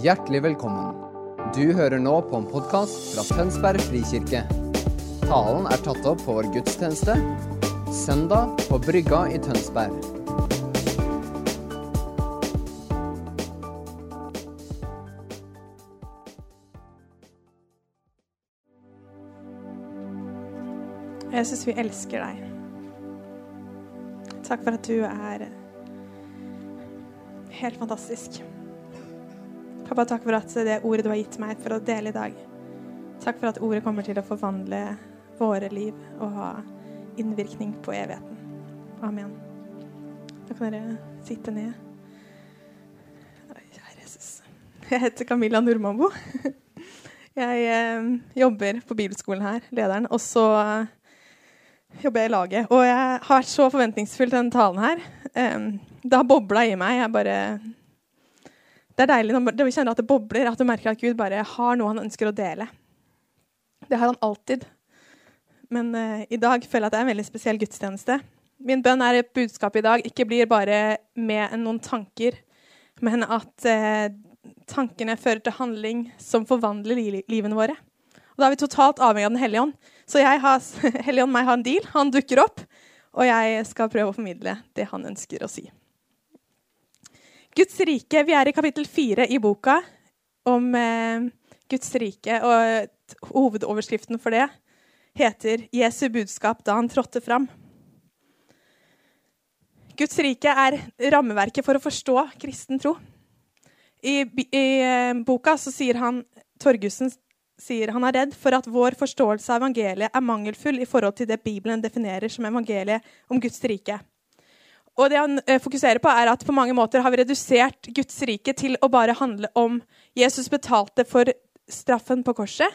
Hjertelig velkommen. Du hører nå på en podkast fra Tønsberg frikirke. Talen er tatt opp på vår gudstjeneste søndag på Brygga i Tønsberg. Jesus, vi elsker deg. Takk for at du er helt fantastisk. Pappa, takk for at det ordet du har gitt meg for å dele i dag. Takk for at ordet kommer til å forvandle våre liv og ha innvirkning på evigheten. Amen. Da kan dere sitte ned. Kjære Jesus. Jeg heter Camilla Nordmambo. Jeg eh, jobber på bibelskolen her, lederen. Og så jobber jeg i laget. Og jeg har vært så forventningsfull til denne talen her. Um, det har bobla i meg. Jeg bare Det er deilig når vi kjenner at det bobler, at du merker at Gud bare har noe han ønsker å dele. Det har han alltid. Men uh, i dag føler jeg at det er en veldig spesiell gudstjeneste. Min bønn er at budskapet i dag ikke blir bare med noen tanker, men at uh, tankene fører til handling som forvandler li livene våre. Og Da er vi totalt avhengig av Den hellige ånd. Så jeg har, Hellige ånd meg har en deal. Han dukker opp, og jeg skal prøve å formidle det han ønsker å si. Guds rike. Vi er i kapittel fire i boka om eh, Guds rike. Og hovedoverskriften for det heter 'Jesu budskap da han trådte fram'. Guds rike er rammeverket for å forstå kristen tro. I, i eh, boka sier han Torgussen sier han er redd for at vår forståelse av evangeliet er mangelfull i forhold til det Bibelen definerer som evangeliet om Guds rike. Og det han eh, fokuserer på er at på mange måter har vi redusert Guds rike til å bare handle om Jesus betalte for straffen på korset.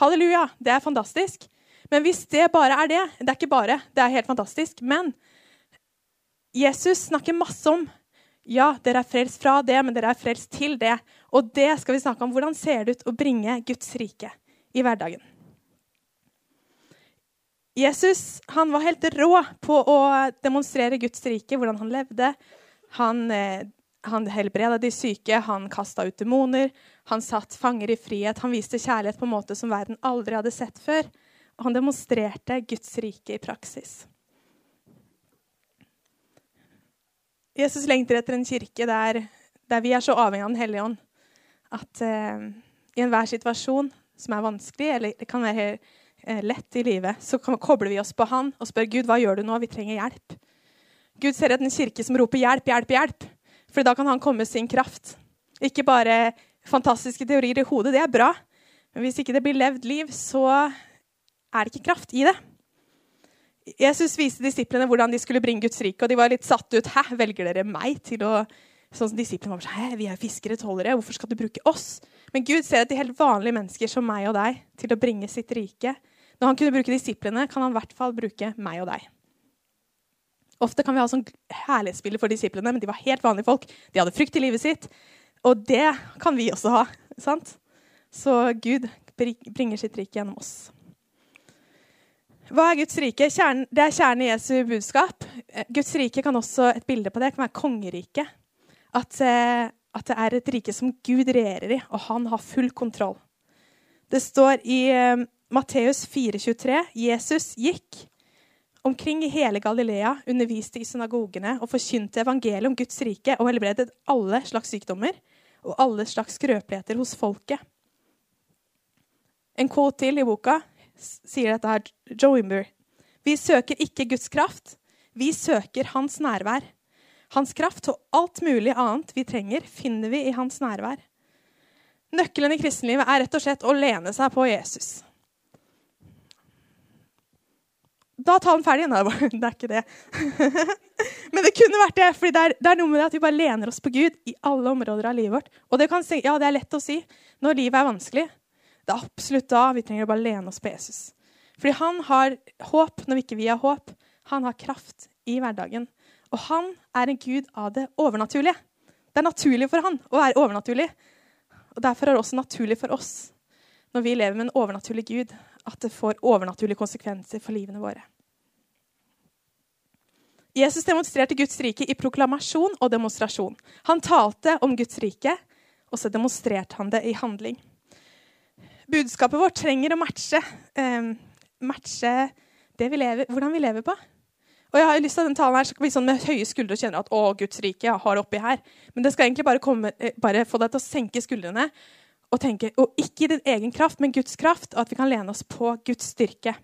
Halleluja, det er fantastisk. Men hvis det bare er det Det er ikke bare, det er helt fantastisk. Men Jesus snakker masse om ja, dere er frelst fra det, men dere er frelst til det. Og det skal vi snakke om. Hvordan ser det ut å bringe Guds rike i hverdagen? Jesus han var helt rå på å demonstrere Guds rike, hvordan han levde. Han, eh, han helbreda de syke, han kasta ut demoner, han satt fanger i frihet. Han viste kjærlighet på en måte som verden aldri hadde sett før. Og han demonstrerte Guds rike i praksis. Jesus lengter etter en kirke der, der, vi er så avhengig av Den hellige ånd at eh, i enhver situasjon som er vanskelig, eller det kan være eh, lett i livet, så kobler vi oss på Han og spør Gud hva gjør du nå? Vi trenger hjelp. Gud ser etter en kirke som roper 'hjelp, hjelp, hjelp', for da kan han komme med sin kraft. Ikke bare fantastiske teorier i hodet, det er bra, men hvis ikke det blir levd liv, så er det ikke kraft i det. Jesus viste disiplene hvordan de skulle bringe Guds rike, og de var litt satt ut. Hæ, velger dere meg til å Sånn som Disiplene var sånn, Hæ, vi er fiskere, tollere, hvorfor skal du bruke oss? Men Gud ser etter helt vanlige mennesker som meg og deg til å bringe sitt rike. Når han kunne bruke disiplene, kan han i hvert fall bruke meg og deg. Ofte kan vi ha sånn herlighetsbilde for disiplene, men de var helt vanlige folk. De hadde frykt i livet sitt, og det kan vi også ha. sant? Så Gud bringer sitt rike gjennom oss. Hva er Guds rike? Kjern, det er kjernen i Jesu budskap. Guds rike kan også et bilde på det, kan være kongeriket. At, eh, at, det er et rike som Gud regjerer i, og han har full kontroll. Det står i uh, Matteus 4,23.: Jesus gikk omkring i hele Galilea, underviste i synagogene og forkynte evangeliet om Guds rike og helbredet alle slags sykdommer og alle slags skrøpeligheter hos folket. En quote til i boka sier dette her, Joimber. Vi søker ikke Guds kraft, vi søker hans nærvær. Hans kraft og alt mulig annet vi trenger, finner vi i hans nærvær. Nøkkelen i kristenlivet er rett og slett å lene seg på Jesus. Da tar han ferdig. Nei, det er ikke det. Men det kunne vært det. for det, det, er noe med det at vi bare lener oss på Gud i alle områder av livet vårt. Og det, kan, ja, det er lett å si når livet er vanskelig. Det er absolutt da vi trenger å bare lene oss på Jesus. Fordi han har håp når vi ikke har håp. Han har kraft i hverdagen. Og han er en gud av det overnaturlige. Det er naturlig for han å være overnaturlig. Og Derfor er det også naturlig for oss når vi lever med en overnaturlig gud, at det får overnaturlige konsekvenser for livene våre. Jesus demonstrerte Guds rike i proklamasjon og demonstrasjon. Han talte om Guds rike, og så demonstrerte han det i handling. Budskapet vårt trenger å matche, eh, matche vi lever, hvordan vi lever på. Og jeg har lyst til at den talen her skal bli sånn med høye skuldre og kjenne at å, Guds rike jeg har oppi her. Men det skal egentlig bare, komme, eh, bare få deg til å senke skuldrene og tenker, og ikke i din egen kraft, men Guds kraft, og at vi kan lene oss på Guds styrke.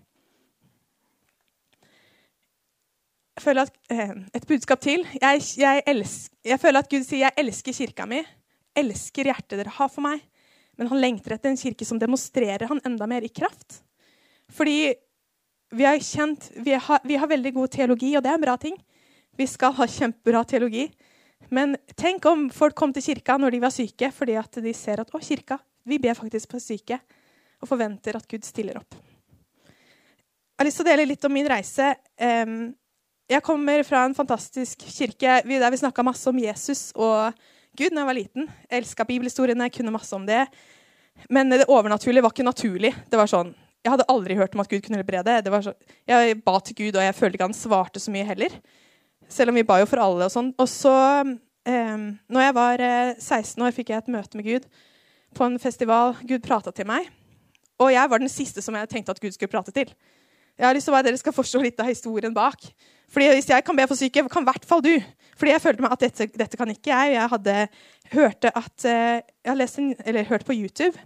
Jeg føler at, eh, Et budskap til. Jeg, jeg, elsker, jeg føler at Gud sier jeg elsker kirka mi. Elsker hjertet dere har for meg. Men han lengter etter en kirke som demonstrerer han enda mer i kraft. Fordi vi kjent, vi, har, vi har, veldig god teologi, og det er en bra ting. Vi skal ha kjempebra teologi. Men tenk om folk kom til kirka når de var syke, fordi at de ser at å, kirka, vi ber faktisk på syke, og forventer at Gud stiller opp. Jeg har lyst til å dele litt om min reise. Jeg kommer fra en fantastisk kirke der vi snakka masse om Jesus og Gud da jeg var liten. Jeg elska bibelhistoriene, kunne masse om det. Men det overnaturlige var ikke naturlig. Det var sånn jeg hadde aldri hørt om at Gud kunne helbrede. Sånn, jeg ba til Gud, og jeg følte ikke han svarte så mye heller. Selv om vi ba jo for alle. Og sånn. Og så, eh, når jeg var eh, 16 år, fikk jeg et møte med Gud på en festival. Gud prata til meg. Og jeg var den siste som jeg tenkte at Gud skulle prate til. Jeg har lyst til at dere skal forstå litt av historien bak. Fordi Hvis jeg kan be for syke, kan i hvert fall du. Fordi jeg følte meg at dette, dette kan ikke jeg. Jeg hadde hørte at, eh, jeg lest en, eller hørt på YouTube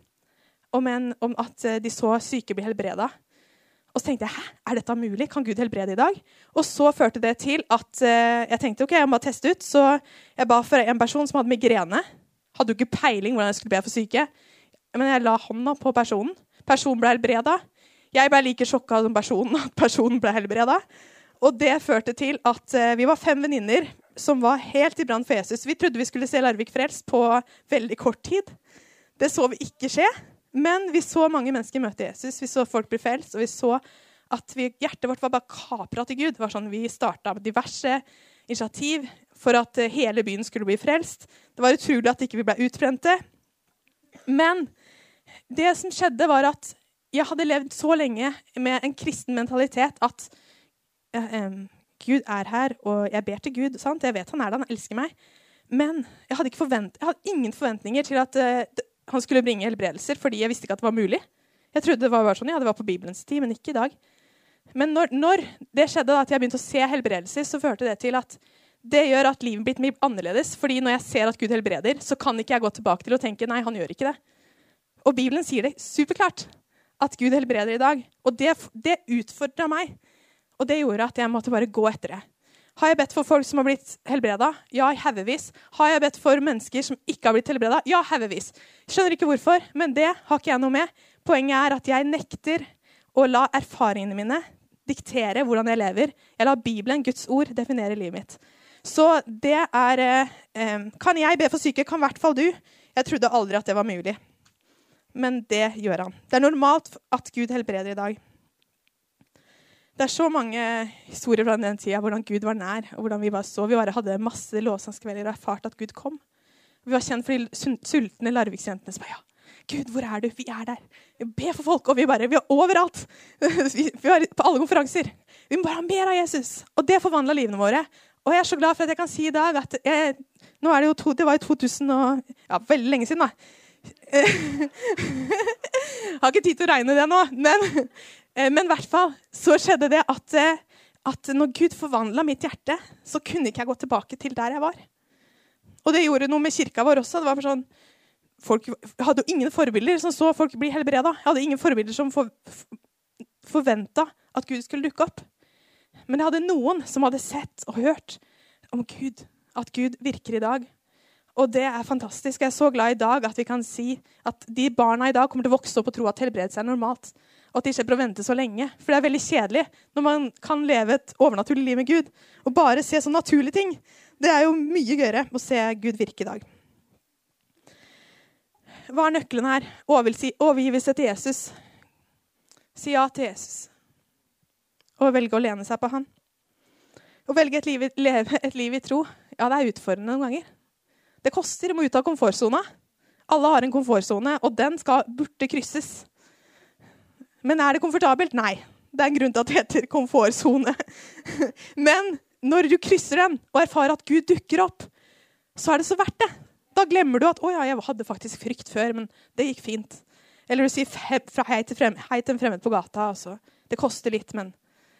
om, en, om at eh, de så syke bli helbreda. Og så tenkte jeg hæ, er dette mulig? Kan Gud helbrede i dag? Og så førte det til at uh, jeg tenkte ok, jeg må teste ut. Så jeg ba for en person som hadde migrene. Hadde jo ikke peiling hvordan jeg skulle be for syke. Men jeg la hånda på personen. Personen ble helbreda. Jeg ble like sjokka som personen at personen ble helbreda. Og det førte til at uh, vi var fem venninner som var helt i brann for Jesus. Vi trodde vi skulle se Larvik frelst på veldig kort tid. Det så vi ikke skje. Men vi så mange mennesker møte Jesus, vi så folk bli frelst, og vi så at vi, hjertet vårt var bare kapra til Gud. Det var sånn, Vi starta diverse initiativ for at eh, hele byen skulle bli frelst. Det var utrolig at ikke vi ble utbrente. Men det som skjedde, var at jeg hadde levd så lenge med en kristen mentalitet at eh, Gud er her, og jeg ber til Gud. Sant? Jeg vet han er der, han elsker meg. Men jeg hadde, jeg hadde ingen forventninger til at eh, han skulle bringe helbredelser fordi jeg visste ikke at det var mulig. Jeg trodde det var bare sånn, ja, det var på Bibelens tid, men ikke i dag. Men når, når det skjedde, da, at jeg begynte å se helbredelser, så førte det til at det gjør at livet mitt blir annerledes. fordi når jeg ser at Gud helbreder, så kan ikke jeg gå tilbake til å tenke nei, han gjør ikke det. Og Bibelen sier det superklart, at Gud helbreder i dag. Og det, det utfordra meg. Og det gjorde at jeg måtte bare gå etter det. Har jeg bedt for folk som har blitt helbreda? Ja, haugevis. Har jeg bedt for mennesker som ikke har blitt helbreda? Ja, haugevis. Skjønner ikke hvorfor, men det har ikke jeg noe med. Poenget er at jeg nekter å la erfaringene mine diktere hvordan jeg lever. Jeg lar Bibelen, Guds ord, definere livet mitt. Så det er eh, Kan jeg be for syke? Kan i hvert fall du. Jeg trodde aldri at det var mulig. Men det gjør han. Det er normalt at Gud helbreder i dag. Det er så mange historier fra den tida hvordan Gud var nær. og hvordan Vi var så. Vi bare hadde masse lovsangskvelder og erfarte at Gud kom. Vi var kjent for de sultne Larviksjentene som bare ja, Gud, hvor er du? Vi er der. Vi ber for folk, og vi, bare, vi er overalt. Vi, er på alle konferanser. Vi må bare ha mer av Jesus. Og det forvandla livene våre. Og jeg er så glad for at jeg kan si i dag at jeg, nå er det jo to, det var i 2000 og, ja, veldig lenge siden. da. Jeg har ikke tid til å regne det nå, men men i hvert fall så skjedde det at, eh, at når Gud forvandla mitt hjerte, så kunne ikke jeg gå tilbake til der jeg var. Og det gjorde noe med kirka vår også. Det var sånn, folk hadde jo ingen forbilder som så folk bli helbreda. Jeg hadde ingen forbilder som for, forventa at Gud skulle dukke opp. Men jeg hadde noen som hadde sett og hørt om Gud, at Gud virker i dag. Og det er fantastisk. Jeg er så glad i dag at vi kan si at de barna i dag kommer til å vokse opp og tro at helbredelse er normalt og at de slipper å vente så lenge. For det er veldig kjedelig når man kan leve et overnaturlig liv med Gud. Og bare se sånne naturlige ting. Det er jo mye gøyere å se Gud virke i dag. Hva er nøkkelen her? Overgivelse til Jesus. Si ja til Jesus. Og velge å lene seg på han. Å velge et liv, leve et liv i tro, ja, det er utfordrende noen ganger. Det koster. Du må ut av komfortsona. Alle har en komfortsone, og den skal, burde krysses. Men er det komfortabelt? Nei. Det er en grunn til at det heter komfortsone. Men når du krysser den og erfarer at Gud dukker opp, så er det så verdt det. Da glemmer du at 'å ja, jeg hadde faktisk frykt før, men det gikk fint'. Eller du sier hei til, frem, hei til en fremmed på gata. Altså. Det koster litt, men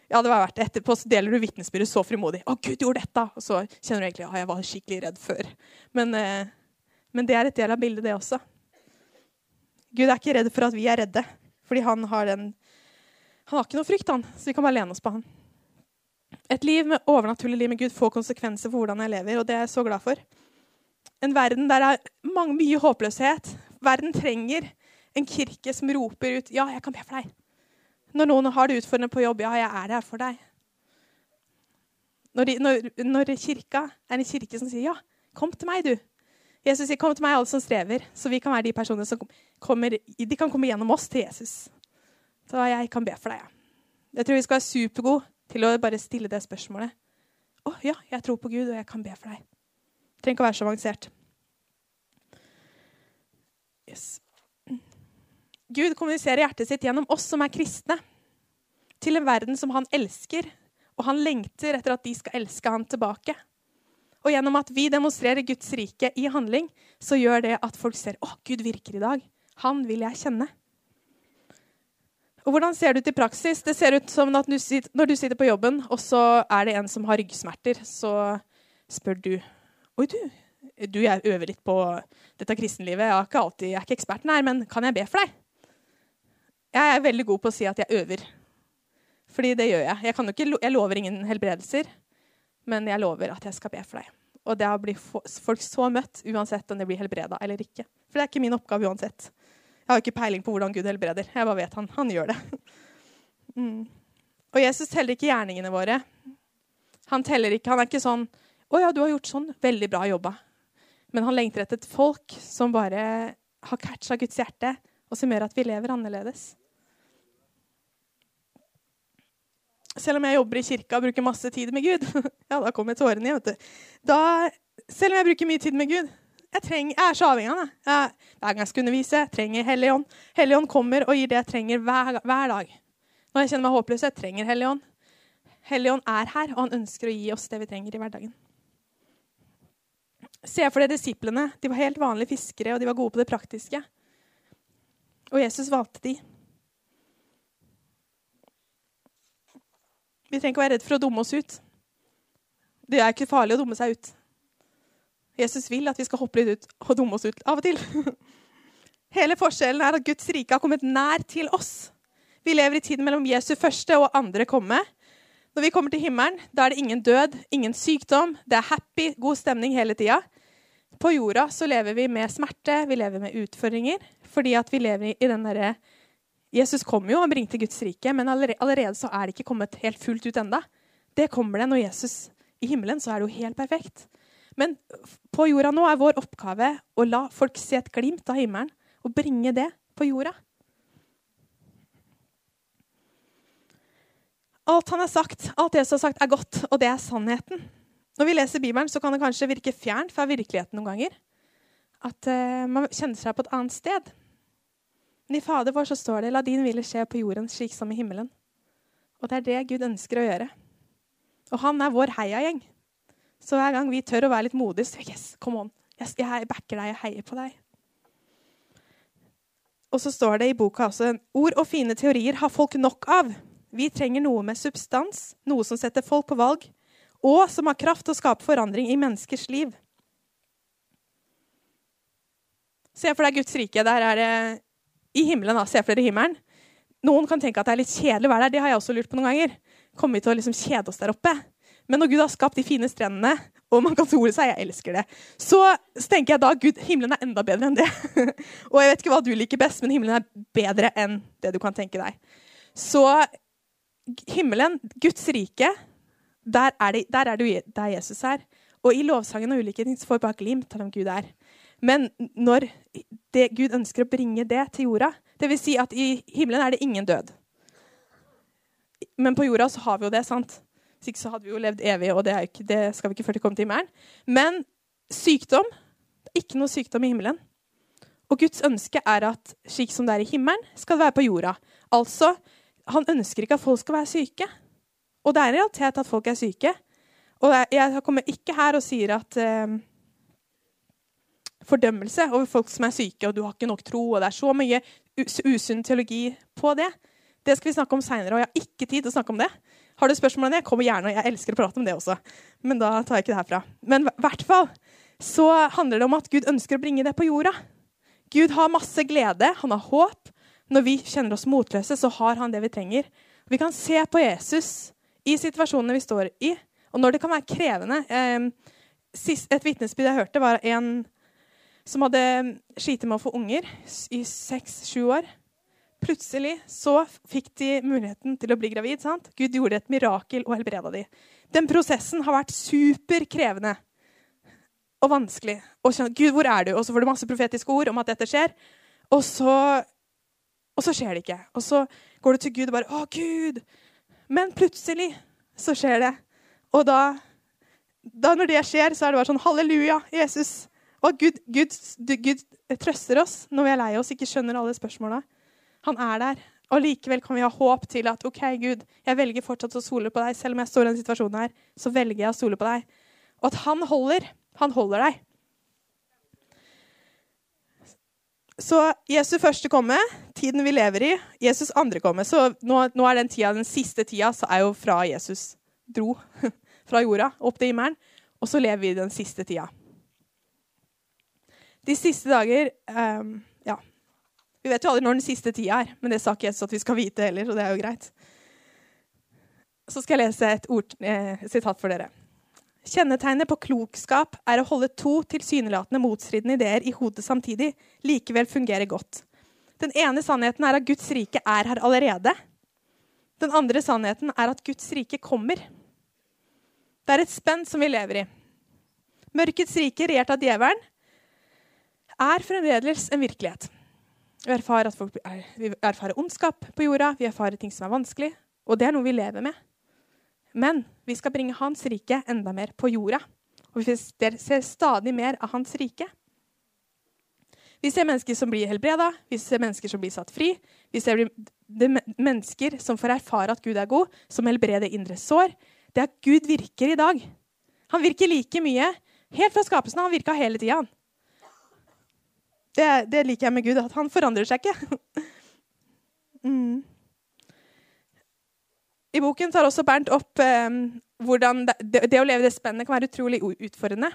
ja, det var verdt det. Etterpå deler du vitnesbyrdet så frimodig. 'Å, Gud gjorde dette!' Og så kjenner du egentlig 'ja, jeg var skikkelig redd før'. Men, eh, men det er et del av bildet, det også. Gud er ikke redd for at vi er redde, fordi han har, den, han har ikke noe frykt, han. Så vi kan bare lene oss på han. Et liv med overnaturlig liv med Gud får konsekvenser for hvordan jeg lever, og det er jeg så glad for. En verden der det er mange, mye håpløshet. Verden trenger en kirke som roper ut 'Ja, jeg kan be for deg'. Når noen har det utfordrende på jobb, 'Ja, jeg er her for deg'. Når, de, når, når kirka er en kirke som sier 'Ja, kom til meg, du'. Jesus sier 'Kom til meg, alle som strever', så vi kan være de personene som kommer, de kan komme gjennom oss til Jesus. Så jeg kan be for deg. Ja. Jeg tror vi skal være supergode til å bare stille det spørsmålet. 'Å ja, jeg tror på Gud, og jeg kan be for deg.' Det trenger ikke å være så avansert. Yes. Gud kommuniserer hjertet sitt gjennom oss som er kristne, til en verden som han elsker, og han lengter etter at de skal elske han tilbake. Og gjennom at vi demonstrerer Guds rike i handling, så gjør det at folk ser å, Gud virker i dag. Han vil jeg kjenne. Og Hvordan ser det ut i praksis? Det ser ut som at Når du sitter på jobben, og så er det en som har ryggsmerter, så spør du Oi, du, du jeg øver litt på dette kristenlivet. Jeg er ikke, alltid, jeg er ikke eksperten her, men kan jeg be for deg? Jeg er veldig god på å si at jeg øver. Fordi det gjør jeg. Jeg, ikke, jeg lover ingen helbredelser, men jeg lover at jeg skal be for deg. Og det blir folk så møtt uansett om det blir helbreda eller ikke. For det er ikke min oppgave uansett. Jeg har ikke peiling på hvordan Gud helbreder. Jeg bare vet han. Han gjør det. Mm. Og Jesus teller ikke gjerningene våre. Han teller ikke, han er ikke sånn 'Å ja, du har gjort sånn. Veldig bra jobba.' Men han lengter etter et folk som bare har catcha Guds hjerte, og som gjør at vi lever annerledes. Selv om jeg jobber i kirka og bruker masse tid med Gud Ja, da kommer tårene igjen. vet du. Da, selv om jeg bruker mye tid med Gud Jeg, trenger, jeg er så avhengig av det. hver gang jeg skal undervise, jeg trenger Helligånd. Helligånd kommer og gir det jeg trenger hver, hver dag. Når jeg kjenner meg håpløs, jeg trenger Helligånd. Helligånd er her, og han ønsker å gi oss det vi trenger i hverdagen. Se for deg disiplene. De var helt vanlige fiskere, og de var gode på det praktiske. Og Jesus valgte de. Vi trenger ikke være redd for å dumme oss ut. Det er ikke farlig å dumme seg ut. Jesus vil at vi skal hoppe litt ut og dumme oss ut av og til. Hele forskjellen er at Guds rike har kommet nær til oss. Vi lever i tiden mellom Jesu første og andre komme. Når vi kommer til himmelen, da er det ingen død, ingen sykdom. Det er happy, god stemning hele tida. På jorda så lever vi med smerte, vi lever med utfordringer. Fordi at vi lever i den derre Jesus kom jo og bringte Guds rike, men allerede så er det ikke kommet helt fullt ut enda. Det kommer det når Jesus i himmelen, så er det jo helt perfekt. Men på jorda nå er vår oppgave å la folk se et glimt av himmelen og bringe det på jorda. Alt han har sagt, alt Jesus har sagt, er godt, og det er sannheten. Når vi leser Bibelen, så kan det kanskje virke fjernt fra virkeligheten noen ganger. At uh, man kjenner seg på et annet sted. Men i Fader vår så står det 'La din vilje skje på jorden slik som i himmelen'. Og det er det Gud ønsker å gjøre. Og han er vår heiagjeng. Så hver gang vi tør å være litt modige, så yes, come on. Jeg, backer deg, og heier på deg. Og så står det i boka også ord og fine teorier har folk nok av. Vi trenger noe med substans, noe som setter folk på valg, og som har kraft til å skape forandring i menneskers liv. Se for deg Guds rike. Der er det i himmelen. da, Se for dere himmelen. Noen kan tenke at det er litt kjedelig å være der. Det har jeg også lurt på noen ganger. Kommer vi til å liksom kjede oss der oppe? Men når Gud har skapt de fine strendene, og man kan sole seg, jeg elsker det, så tenker jeg da Gud, himmelen er enda bedre enn det. og jeg vet ikke hva du liker best, men himmelen er bedre enn det du kan tenke deg. Så himmelen, Guds rike, der er, det, der er det der Jesus er. Og i lovsangen og ulike ting så får vi bare glimt av hvem Gud er. Men når det, Gud ønsker å bringe det til jorda Dvs. Si at i himmelen er det ingen død. Men på jorda så har vi jo det. sant? Hvis ikke så hadde vi jo levd evig, og det, ikke, det skal vi ikke før det kommer til himmelen. Men sykdom Ikke noe sykdom i himmelen. Og Guds ønske er at slik som det er i himmelen, skal det være på jorda. Altså, Han ønsker ikke at folk skal være syke. Og det er en realitet at folk er syke. Og jeg kommer ikke her og sier at eh, fordømmelse over folk som er syke, og du har ikke nok tro, og det er så mye usunn teologi på det. Det skal vi snakke om seinere, og jeg har ikke tid til å snakke om det. Har du spørsmål om det, kommer gjerne. og Jeg elsker å prate om det også. Men da tar jeg ikke det herfra. Men i hvert fall så handler det om at Gud ønsker å bringe det på jorda. Gud har masse glede, han har håp. Når vi kjenner oss motløse, så har han det vi trenger. Vi kan se på Jesus i situasjonene vi står i, og når det kan være krevende. Eh, et vitnesbyrd jeg hørte, var en som hadde slitt med å få unger i seks-sju år. Plutselig så fikk de muligheten til å bli gravid. sant? Gud gjorde et mirakel og helbreda de. Den prosessen har vært superkrevende og vanskelig. Og kjenne, Gud, hvor er du? Og så får du masse profetiske ord om at dette skjer. Og så, og så skjer det ikke. Og så går du til Gud og bare Å, Gud! Men plutselig så skjer det. Og da, da når det skjer, så er det bare sånn Halleluja, Jesus. Og Gud, Gud, Gud trøster oss når vi er lei oss, ikke skjønner alle spørsmåla. Han er der. Og likevel kan vi ha håp til at OK, Gud, jeg velger fortsatt å stole på deg. Selv om jeg står i denne situasjonen her, så velger jeg å stole på deg. Og at han holder. Han holder deg. Så Jesu første komme, tiden vi lever i. Jesus andre komme. Så nå, nå er den tida, den siste tida så er jo fra Jesus dro fra jorda opp til himmelen. Og så lever vi den siste tida. De siste dager um, Ja. Vi vet jo aldri når den siste tida er, men det sa ikke Jesus at vi skal vite heller, og det er jo greit. Så skal jeg lese et ord, eh, sitat for dere. Kjennetegnet på klokskap er å holde to tilsynelatende motstridende ideer i hodet samtidig, likevel fungere godt. Den ene sannheten er at Guds rike er her allerede. Den andre sannheten er at Guds rike kommer. Det er et spenn som vi lever i. Mørkets rike, regjert av djevelen, er fremdeles en virkelighet. Vi erfarer, at folk, vi erfarer ondskap på jorda, vi erfarer ting som er vanskelig. Og det er noe vi lever med. Men vi skal bringe Hans rike enda mer på jorda. Og vi ser stadig mer av Hans rike. Vi ser mennesker som blir helbreda, vi ser mennesker som blir satt fri. Vi ser mennesker som får erfare at Gud er god, som helbreder indre sår. Det er at Gud virker i dag. Han virker like mye helt fra skapelsen. Han virka hele tida. Det, det, liker jeg med Gud, at han forandrer seg ikke. mm. I boken tar også Bernt opp eh, hvordan det, det, å leve det spennet kan være utrolig utfordrende.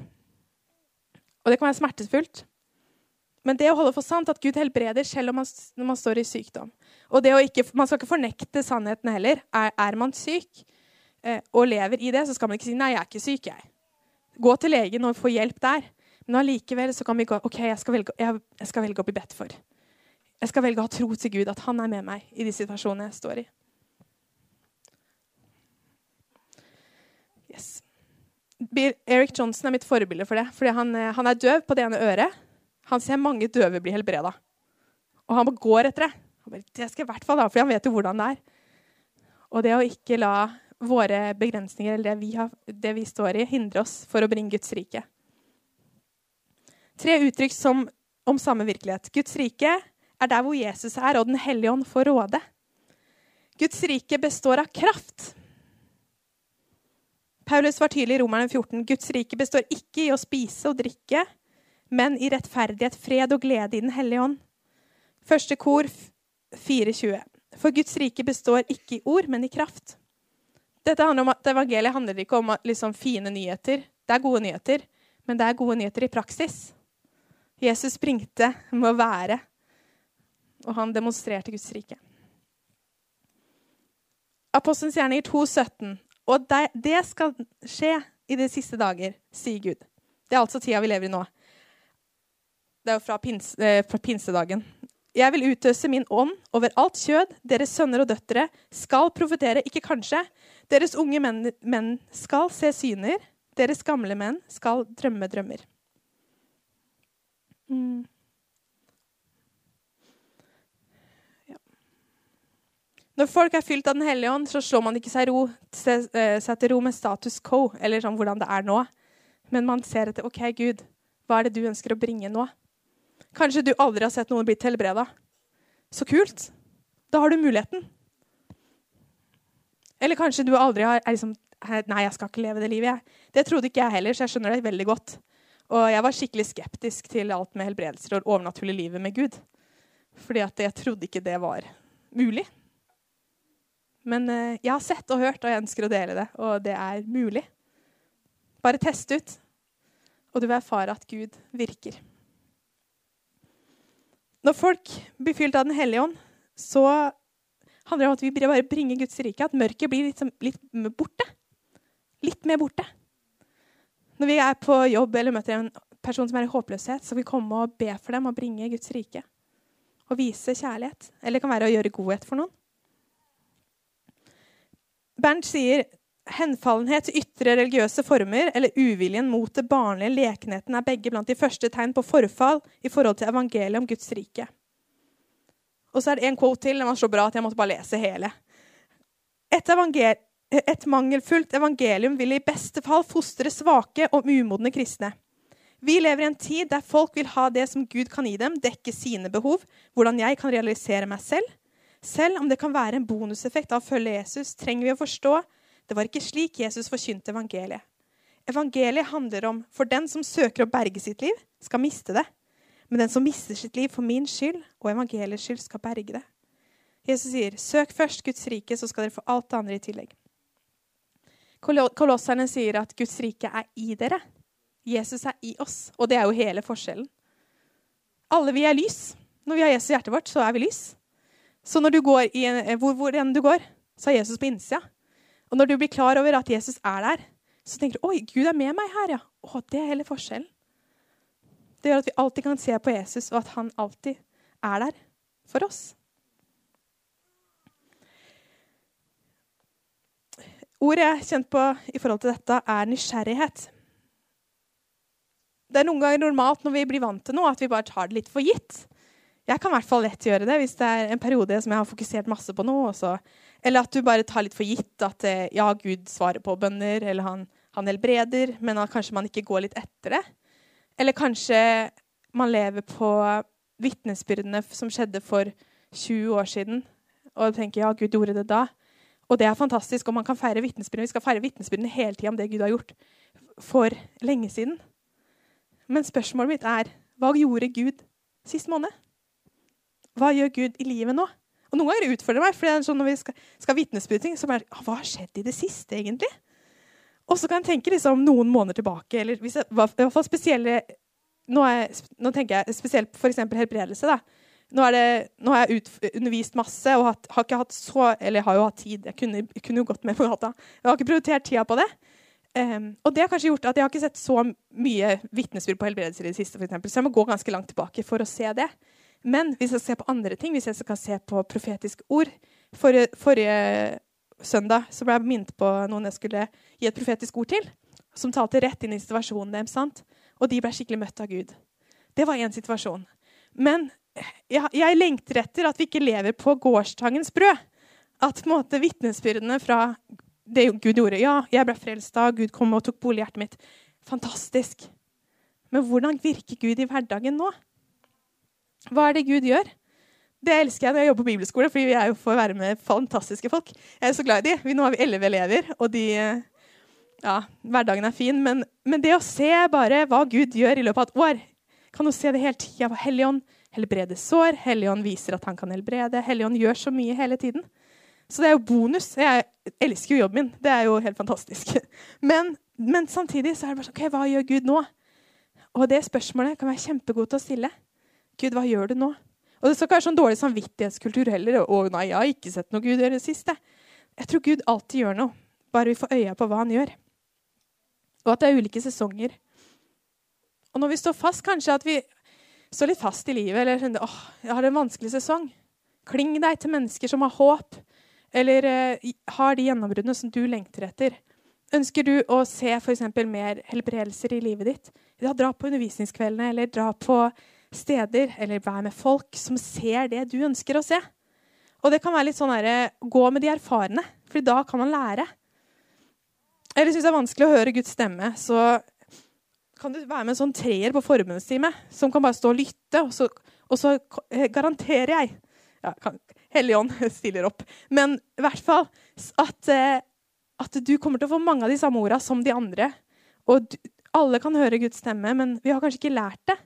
Og det kan være smertefullt. Men det å holde for sant at Gud helbreder selv man, når man står i sykdom. Og ikke, Man skal ikke fornekte sannheten heller. Er, er man syk eh, og lever i det, så skal man ikke si 'nei, jeg er ikke syk'. jeg. Gå til legen og få hjelp der. Men allikevel kan vi gå OK, jeg skal, velge, jeg, jeg skal velge å bli bedt for. Jeg skal velge å ha tro til Gud, at han er med meg i de situasjonene jeg står i. Yes. Eric Johnson er mitt forbilde for det. fordi han, eh, han, er døv på det ene øret. Han ser mange døve bli helbreda. Og han går etter det. Bare, det skal jeg i hvert fall da, for han vet jo hvordan det er. Og det å ikke la våre begrensninger eller det vi, har, det vi står i, hindre oss for å bringe Guds rike. Tre uttrykk som, om samme virkelighet. Guds rike er der hvor Jesus er, og Den hellige ånd får råde. Guds rike består av kraft. Paulus var tydelig i Romerne 14. Guds rike består ikke i å spise og drikke, men i rettferdighet, fred og glede i Den hellige ånd. Første kor 4.20. For Guds rike består ikke i ord, men i kraft. Dette handler om at Evangeliet handler ikke om liksom, fine nyheter. Det er gode nyheter, men det er gode nyheter i praksis. Jesus springte med å være, og han demonstrerte Guds rike. Apostelens gjerninger 2,17. Og det skal skje i de siste dager, sier Gud. Det er altså tida vi lever i nå. Det er jo fra, pins, eh, fra pinsedagen. Jeg vil utøse min ånd over alt kjød. Deres sønner og døtre skal profetere, ikke kanskje. Deres unge menn, menn skal se syner. Deres gamle menn skal drømme drømmer. Mm. Ja. Når folk er fylt av Den hellige ånd, så slår man ikke seg, ro, eh, seg til ro med status quo, eller sånn hvordan det er nå. Men man ser etter OK, Gud, hva er det du ønsker å bringe nå? Kanskje du aldri har sett noen blitt helbreda. Så kult! Da har du muligheten. Eller kanskje du aldri har er liksom, Nei, jeg skal ikke leve det livet. jeg. Det trodde ikke jeg heller, så jeg skjønner det veldig godt. Og jeg var skikkelig skeptisk til alt med helbredelser og overnaturlig livet med Gud. Fordi at jeg trodde ikke det var mulig. Men eh, jeg har sett og hørt, og jeg ønsker å dele det. Og det er mulig. Bare test ut, og du vil erfare at Gud virker. Når folk blir fylt av Den hellige ånd, så handler det om at vi bare bringer Guds rike. At mørket blir litt, litt borte. Litt mer borte. Når vi er på jobb eller møter en person som er i håpløshet, så vil vi komme og be for dem og bringe Guds rike. Og vise kjærlighet. Eller det kan være å gjøre godhet for noen. Bernt sier henfallenhet til ytre religiøse former eller uviljen mot det barnlige lekenheten er begge blant de første tegn på forfall i forhold til evangeliet om Guds rike. Og så er det en quote til. Den var så bra at jeg måtte bare lese hele. Et, et mangelfullt evangelium vil i beste fall fostre svake og umodne kristne. Vi lever i en tid der folk vil ha det som Gud kan gi dem, dekke sine behov, hvordan jeg kan realisere meg selv. Selv om det kan være en bonuseffekt av å følge Jesus, trenger vi å forstå det var ikke slik Jesus forkynte evangeliet. Evangeliet handler om for den som søker å berge sitt liv, skal miste det. Men den som mister sitt liv for min skyld og evangeliets skyld, skal berge det. Jesus sier, 'Søk først Guds rike, så skal dere få alt det andre i tillegg'. Kolosserne sier at Guds rike er i dere. Jesus er i oss. Og det er jo hele forskjellen. Alle vi er lys. Når vi har Jesus i hjertet vårt, så er vi lys. Så når du går en, hvor, hvor enn du går, så er Jesus på innsida. Og når du blir klar over at Jesus er der, så tenker du oi, Gud er med meg her. ja. Å, Det er hele forskjellen. Det gjør at vi alltid kan se på Jesus, og at han alltid er der for oss. Ordet jeg har kjent på i forhold til dette, er nysgjerrighet. Det er noen ganger normalt når vi blir vant til noe, at vi bare tar det litt for gitt. Jeg kan i hvert fall lett gjøre det hvis det er en periode som jeg har fokusert masse på noe. Også. Eller at du bare tar litt for gitt at eh, ja, Gud svarer på bønner, eller han, han helbreder, men at kanskje man ikke går litt etter det. Eller kanskje man lever på vitnesbyrdene som skjedde for 20 år siden, og tenker ja, Gud gjorde det da. Og det er fantastisk, og man kan feire vitnesbyrdene. Vi skal feire vitnesbyrdene hele tida om det Gud har gjort for lenge siden. Men spørsmålet mitt er hva gjorde Gud sist måned? Hva gjør Gud i livet nå? Og Noen ganger utfordrer det meg, for sånn når vi skal, skal vitnesbyrde ting, så bare Hva har skjedd i det siste, egentlig? Og så kan jeg tenke liksom noen måneder tilbake, eller hvis jeg, i hvert fall spesielle Nå, er, nå tenker jeg spesielt f.eks. helbredelse. da. Nå, det, nå, har jeg ut, undervist masse og hatt, har ikke hatt så Eller jeg har jo hatt tid. Jeg kunne, kunne jo gått med på gata. Jeg har ikke prioritert tida på det. Um, og det har kanskje gjort at jeg har ikke sett så mye vitnesbyrd på helbredelser i det siste. For eksempel. så jeg må gå ganske langt tilbake for å se det. Men hvis jeg skal se på andre ting, hvis jeg skal se på profetiske ord Forrige, forrige søndag så ble jeg minnet på noen jeg skulle gi et profetisk ord til, som talte rett inn i situasjonen deres. Og de ble skikkelig møtt av Gud. Det var én situasjon. Men jeg, jeg, lengter etter at vi ikke lever på gårsdagens brød. At på en måte vitnesbyrdene fra det Gud gjorde Ja, jeg ble frelst da Gud kom og tok bolig i hjertet mitt. Fantastisk. Men hvordan virker Gud i hverdagen nå? Hva er det Gud gjør? Det elsker jeg når jeg jobber på bibelskole, fordi er får være med fantastiske folk. Jeg er så glad i de. Nå har vi elleve elever, og de, ja, hverdagen er fin. Men, men, det å se bare hva Gud gjør i løpet av et år Kan du se det hele tida? Helligånd helbreder sår. Helligånd viser at han kan helbrede. Helligånd gjør så mye hele tiden. Så det er jo bonus. Jeg elsker jo jobben min. Det er jo helt fantastisk. Men, men samtidig så er det bare sånn OK, hva gjør Gud nå? Og det spørsmålet kan være kjempegodt å stille. Gud, hva gjør du nå? Og Det skal ikke være sånn dårlig samvittighetskultur heller. Å nei, jeg har ikke sett noe Gud gjøre det siste. Jeg tror Gud alltid gjør noe, bare vi får øya på hva han gjør. Og at det er ulike sesonger. Og når vi står fast, kanskje at vi står litt fast i livet, eller kjenner åh, jeg har en vanskelig sesong. Kling deg til mennesker som har håp, eller eh, har de gjennombruddene som du lengter etter. Ønsker du å se for mer helbredelser i livet ditt? Ja, dra på undervisningskveldene, eller dra på steder eller vær med folk som ser det du ønsker å se. Og det kan være litt sånn her, gå med de erfarne, for da kan man lære. Eller syns det er vanskelig å høre Guds stemme, så kan du være med en sånn treer på forbundstime som kan bare stå og lytte, og så, og så eh, garanterer jeg ja, Helligånd stiller opp. Men i hvert fall at, eh, at, du kommer til å få mange av de samme orda som de andre. Og Alle kan høre Guds stemme, men vi har kanskje ikke lært det.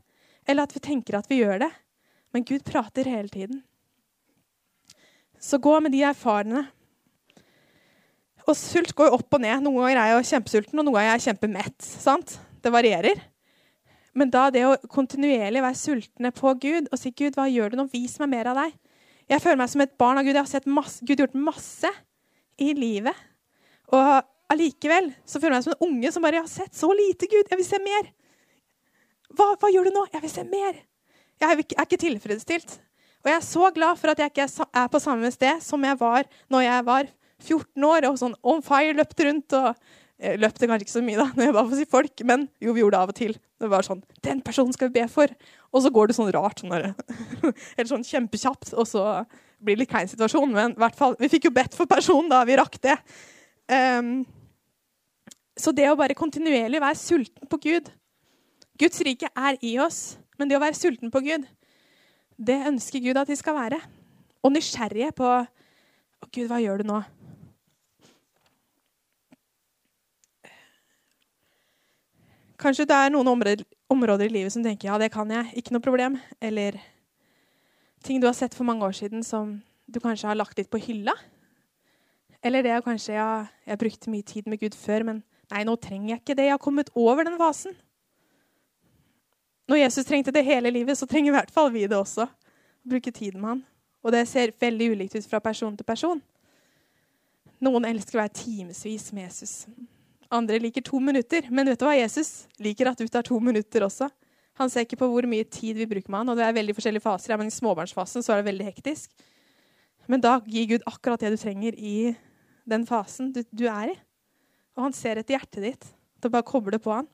Eller at vi tenker at vi gjør det. Men Gud prater hele tiden. Så gå med de erfarne. Og sult går jo opp og ned. Noen ganger er jeg kjempesulten, og noen ganger er jeg kjempemett. sant? Det varierer. Men da det å kontinuerlig være sultne på Gud og si Gud, hva gjør du nå? Vis meg mer av deg. Jeg føler meg som et barn av Gud. Jeg har sett masse, Gud gjort masse i livet. Og allikevel så føler jeg meg som en unge som bare har sett så lite Gud. Jeg vil se mer. Hva, hva gjør du nå? Jeg vil se mer. Jeg er ikke, tilfredsstilt. Og jeg er så glad for at jeg ikke er på samme sted som jeg var når jeg var 14 år og sånn on fire løpte rundt. og jeg løpte kanskje ikke så mye da, når jeg bare får si folk, men jo, vi gjorde det av og til. Det var sånn, Den personen skal vi be for. Og så går det sånn rart. sånn Eller sånn kjempekjapt. Og så blir det litt klein situasjon. Men i hvert fall, vi fikk jo bedt for personen da vi rakk det. Um, så det å bare kontinuerlig være sulten på Gud Guds rike er i oss, men det å være sulten på Gud, det ønsker Gud at vi skal være. Og nysgjerrige på Å, Gud, hva gjør du nå? Kanskje det er noen områder, områder, i livet som tenker ja, det kan jeg, ikke noe problem. Eller ting du har sett for mange år siden som du kanskje har lagt litt på hylla. Eller det er kanskje ja, jeg brukte mye tid med Gud før, men nei, nå trenger jeg ikke det. Jeg har kommet over den fasen. Når Jesus trengte det hele livet, så trenger i hvert fall vi det også. Å bruke tid med han. Og det ser veldig ulikt ut fra person til person. Noen elsker å være timevis med Jesus. Andre liker to minutter. Men vet du hva? Jesus liker at du tar to minutter også. Han ser ikke på hvor mye tid vi bruker med han, og det er veldig forskjellige faser. Ja, men I småbarnsfasen så er det veldig hektisk. Men da gir Gud akkurat det du trenger i den fasen du, du er i. Og han ser etter hjertet ditt. Da bare koble på han.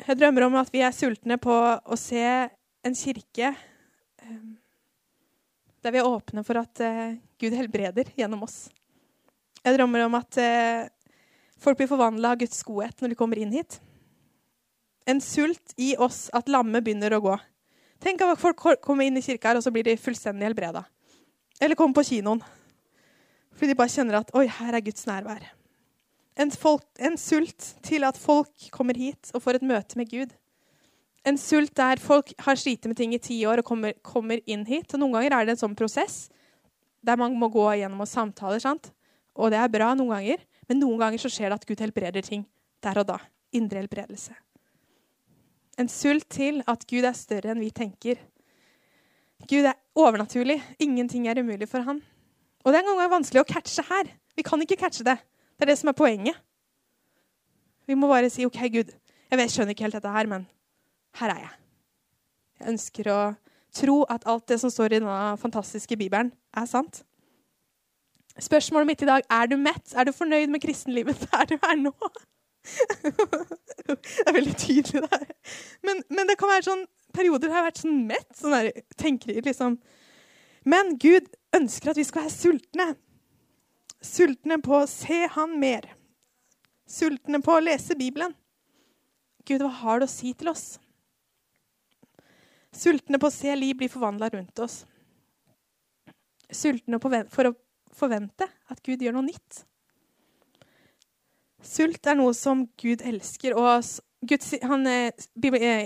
Jeg drømmer om at vi er sultne på å se en kirke eh, der vi er åpne for at eh, Gud helbreder gjennom oss. Jeg drømmer om at eh, folk blir forvandla av Guds godhet når de kommer inn hit. En sult i oss at lammet begynner å gå. Tenk at folk kommer inn i kirka her, og så blir de fullstendig helbreda. Eller kommer på kinoen. Fordi de bare kjenner at oi, her er Guds nærvær. En, folk, en sult til at folk kommer hit og får et møte med Gud. En sult der folk har slitt med ting i ti år og kommer, kommer, inn hit. Og Noen ganger er det en sånn prosess der man må gå gjennom og samtaler. sant? Og det er bra noen ganger, men noen ganger så skjer det at Gud helbreder ting der og da. Indre helbredelse. En sult til at Gud er større enn vi tenker. Gud er overnaturlig. Ingenting er umulig for han. Og det er noen ganger vanskelig å catche her. Vi kan ikke catche det. Det er det som er poenget. Vi må bare si OK, Gud, jeg skjønner ikke helt dette her, men her er jeg. Jeg ønsker å tro at alt det som står i denne fantastiske bibelen, er sant. Spørsmålet mitt i dag er du mett. Er du fornøyd med kristenlivet der du er nå? det er veldig tydelig, det her. Men, men, det kan være sånn perioder der jeg har vært sånn mett. Sånn der, tenker liksom. Men Gud ønsker at vi skal være sultne. Sultne på å se Han mer. Sultne på å lese Bibelen. Gud, hva har du å si til oss? Sultne på å se liv bli forvandla rundt oss. Sultne for å forvente at Gud gjør noe nytt. Sult er noe som Gud elsker. og Gud, han, eh,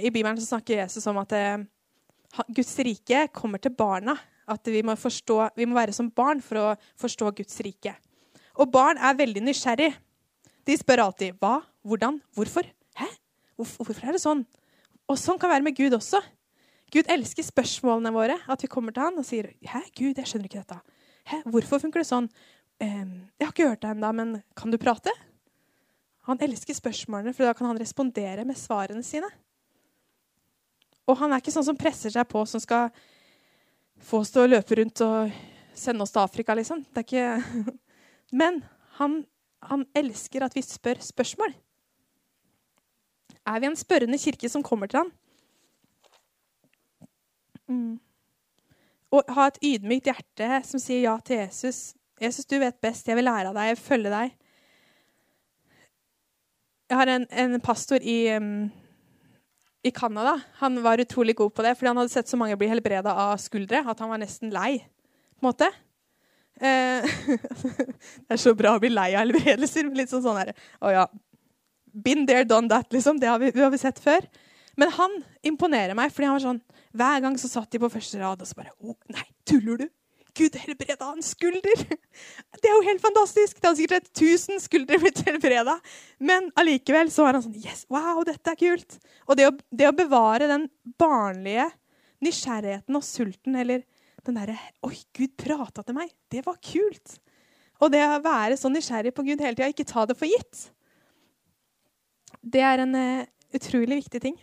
I Bibelen snakker Jesus om at eh, Guds rike kommer til barna. At vi må, forstå, vi må, være som barn for å forstå Guds rike. Og barn er veldig nysgjerrig. De spør alltid hva, hvordan, hvorfor. Hæ? Hvorfor er det sånn? Og sånn kan være med Gud også. Gud elsker spørsmålene våre. At vi kommer til han og sier 'Hæ, Gud, jeg skjønner ikke dette'. Hæ, hvorfor funker det sånn? Um, jeg har ikke hørt deg ennå, men kan du prate? Han elsker spørsmålene, for da kan han respondere med svarene sine. Og han er ikke sånn som presser seg på, som skal få oss til å løpe rundt og sende oss til Afrika, liksom. Det er ikke Men han, han elsker at vi spør spørsmål. Er vi en spørrende kirke som kommer til ham? Mm å ha et ydmykt hjerte som sier ja til Jesus. 'Jesus, du vet best. Jeg vil lære av deg. Jeg vil følge deg.' Jeg har en, en pastor i, um, i Canada. Han var utrolig god på det, fordi han hadde sett så mange bli helbreda av skuldre at han var nesten lei. på en måte. Eh, det er så bra å bli lei av helbredelser. Litt sånn sånn her, Å ja. Been there, done that, liksom. Det har vi, det har vi sett før. Men han imponerer meg, fordi han var sånn Hver gang så satt de på første rad og så bare oh, Nei, tuller du? Gud helbreda en skulder! Det er jo helt fantastisk! Det hadde sikkert et tusen skuldre blitt helbreda. Men allikevel så var han sånn Yes, wow, dette er kult! Og det å, det å bevare den barnlige nysgjerrigheten og sulten, eller den derre Oi, Gud prata til meg! Det var kult! Og det å være så nysgjerrig på Gud hele tida, ikke ta det for gitt, det er en uh, utrolig viktig ting.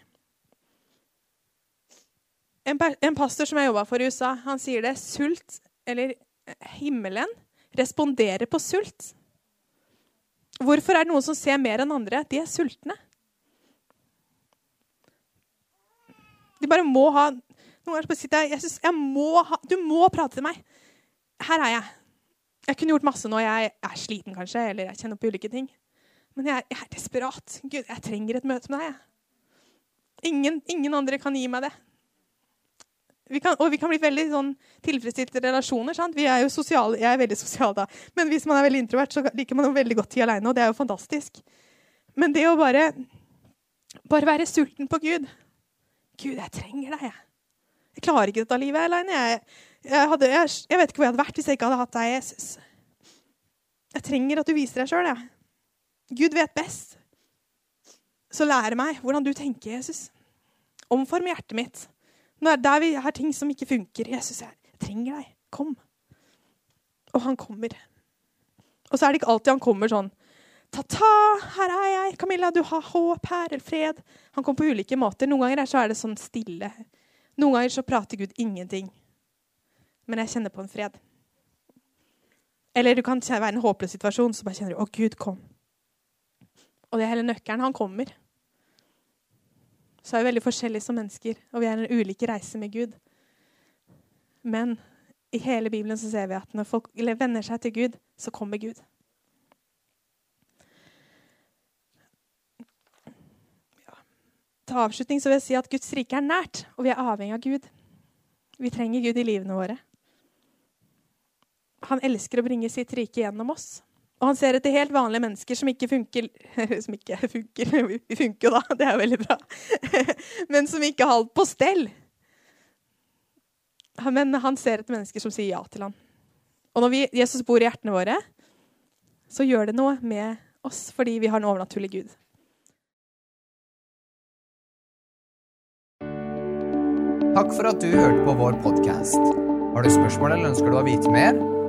En, en pastor som jeg jobba for i USA, han sier det. Sult, eller eh, himmelen, responderer på sult. Hvorfor er det noen som ser mer enn andre? De er sultne. De bare må ha Noen ganger sitter jeg, Jesus, jeg må ha, Du må prate til meg. Her er jeg. Jeg kunne gjort masse nå. Jeg er sliten, kanskje, eller jeg kjenner på ulike ting. Men jeg, jeg er desperat. Gud, jeg trenger et møte med deg. Ingen, ingen andre kan gi meg det. Vi kan, og vi kan bli veldig sånn, tilfredsstilte relasjoner. Sant? Vi er jo sosiale, jeg er veldig sosial da. Men hvis man er veldig introvert, så liker man jo veldig godt tid aleine. Og det er jo fantastisk. Men det å bare, bare være sulten på Gud Gud, jeg trenger deg. Jeg, jeg klarer ikke dette livet aleine. Jeg, jeg, jeg, jeg, vet ikke hvor jeg hadde vært hvis jeg ikke hadde hatt deg, Jesus. Jeg trenger at du viser deg sjøl. Gud vet best. Så lære meg hvordan du tenker, Jesus. Omform hjertet mitt. Når der vi har ting som ikke funker. 'Jesus, jeg trenger deg. Kom.' Og han kommer. Og så er det ikke alltid han kommer sånn Ta-ta, her er jeg. Camilla, du har håp her, eller fred. Han kommer på ulike måter. Noen ganger så er det sånn stille. Noen ganger så prater Gud ingenting. Men jeg kjenner på en fred. Eller du kan være i en håpløs situasjon, så bare kjenner du 'Å, Gud, kom'. Og det er hele nøkkelen. Han kommer så er vi veldig forskjellige som mennesker, og vi er en ulike reise med Gud. Men i hele Bibelen så ser vi at når folk venner seg til Gud, så kommer Gud. Ja. Til avslutning så vil jeg si at Guds rike er nært, og vi er avhengig av Gud. Vi trenger Gud i livene våre. Han elsker å bringe sitt rike gjennom oss. Og han ser etter helt vanlige mennesker som ikke funker Som ikke funker Vi funker jo da, det er veldig bra. Men som ikke har alt på stell. Men han ser etter mennesker som sier ja til ham. Og når vi, Jesus bor i hjertene våre, så gjør det noe med oss fordi vi har en overnaturlig Gud. Takk for at du hørte på vår podkast. Har du spørsmål eller ønsker du å vite mer?